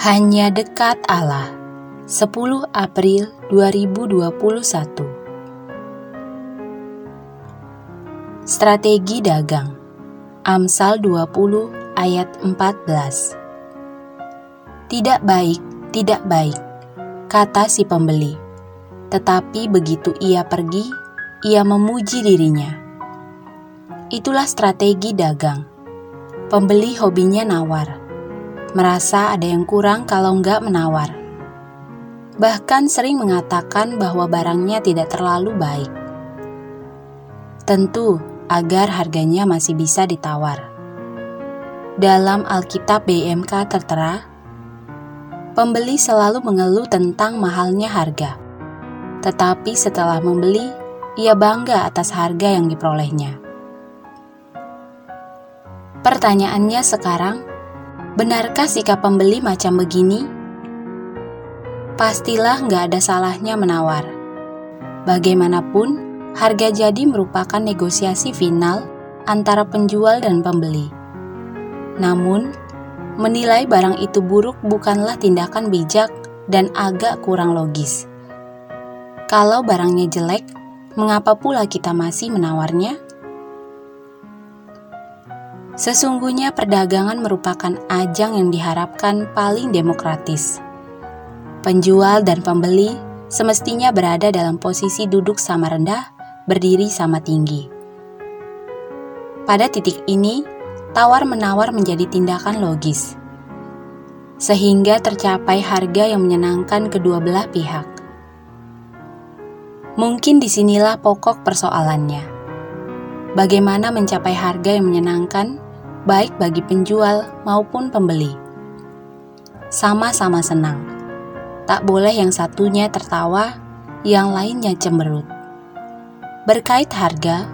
Hanya dekat Allah. 10 April 2021. Strategi dagang. Amsal 20 ayat 14. Tidak baik, tidak baik, kata si pembeli. Tetapi begitu ia pergi, ia memuji dirinya. Itulah strategi dagang. Pembeli hobinya nawar merasa ada yang kurang kalau nggak menawar. Bahkan sering mengatakan bahwa barangnya tidak terlalu baik. Tentu agar harganya masih bisa ditawar. Dalam Alkitab BMK tertera, pembeli selalu mengeluh tentang mahalnya harga. Tetapi setelah membeli, ia bangga atas harga yang diperolehnya. Pertanyaannya sekarang, Benarkah sikap pembeli macam begini? Pastilah nggak ada salahnya menawar. Bagaimanapun, harga jadi merupakan negosiasi final antara penjual dan pembeli. Namun, menilai barang itu buruk bukanlah tindakan bijak dan agak kurang logis. Kalau barangnya jelek, mengapa pula kita masih menawarnya? Sesungguhnya perdagangan merupakan ajang yang diharapkan paling demokratis. Penjual dan pembeli semestinya berada dalam posisi duduk sama rendah, berdiri sama tinggi. Pada titik ini, tawar-menawar menjadi tindakan logis, sehingga tercapai harga yang menyenangkan kedua belah pihak. Mungkin di sinilah pokok persoalannya. Bagaimana mencapai harga yang menyenangkan baik bagi penjual maupun pembeli. Sama-sama senang. Tak boleh yang satunya tertawa, yang lainnya cemberut. Berkait harga,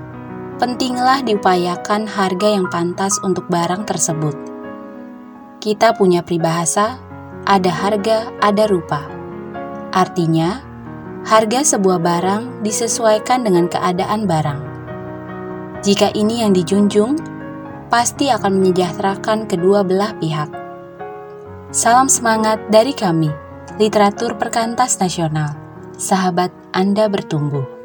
pentinglah diupayakan harga yang pantas untuk barang tersebut. Kita punya peribahasa, ada harga, ada rupa. Artinya, harga sebuah barang disesuaikan dengan keadaan barang. Jika ini yang dijunjung, pasti akan menyejahterakan kedua belah pihak. Salam semangat dari kami, Literatur Perkantas Nasional. Sahabat Anda bertumbuh.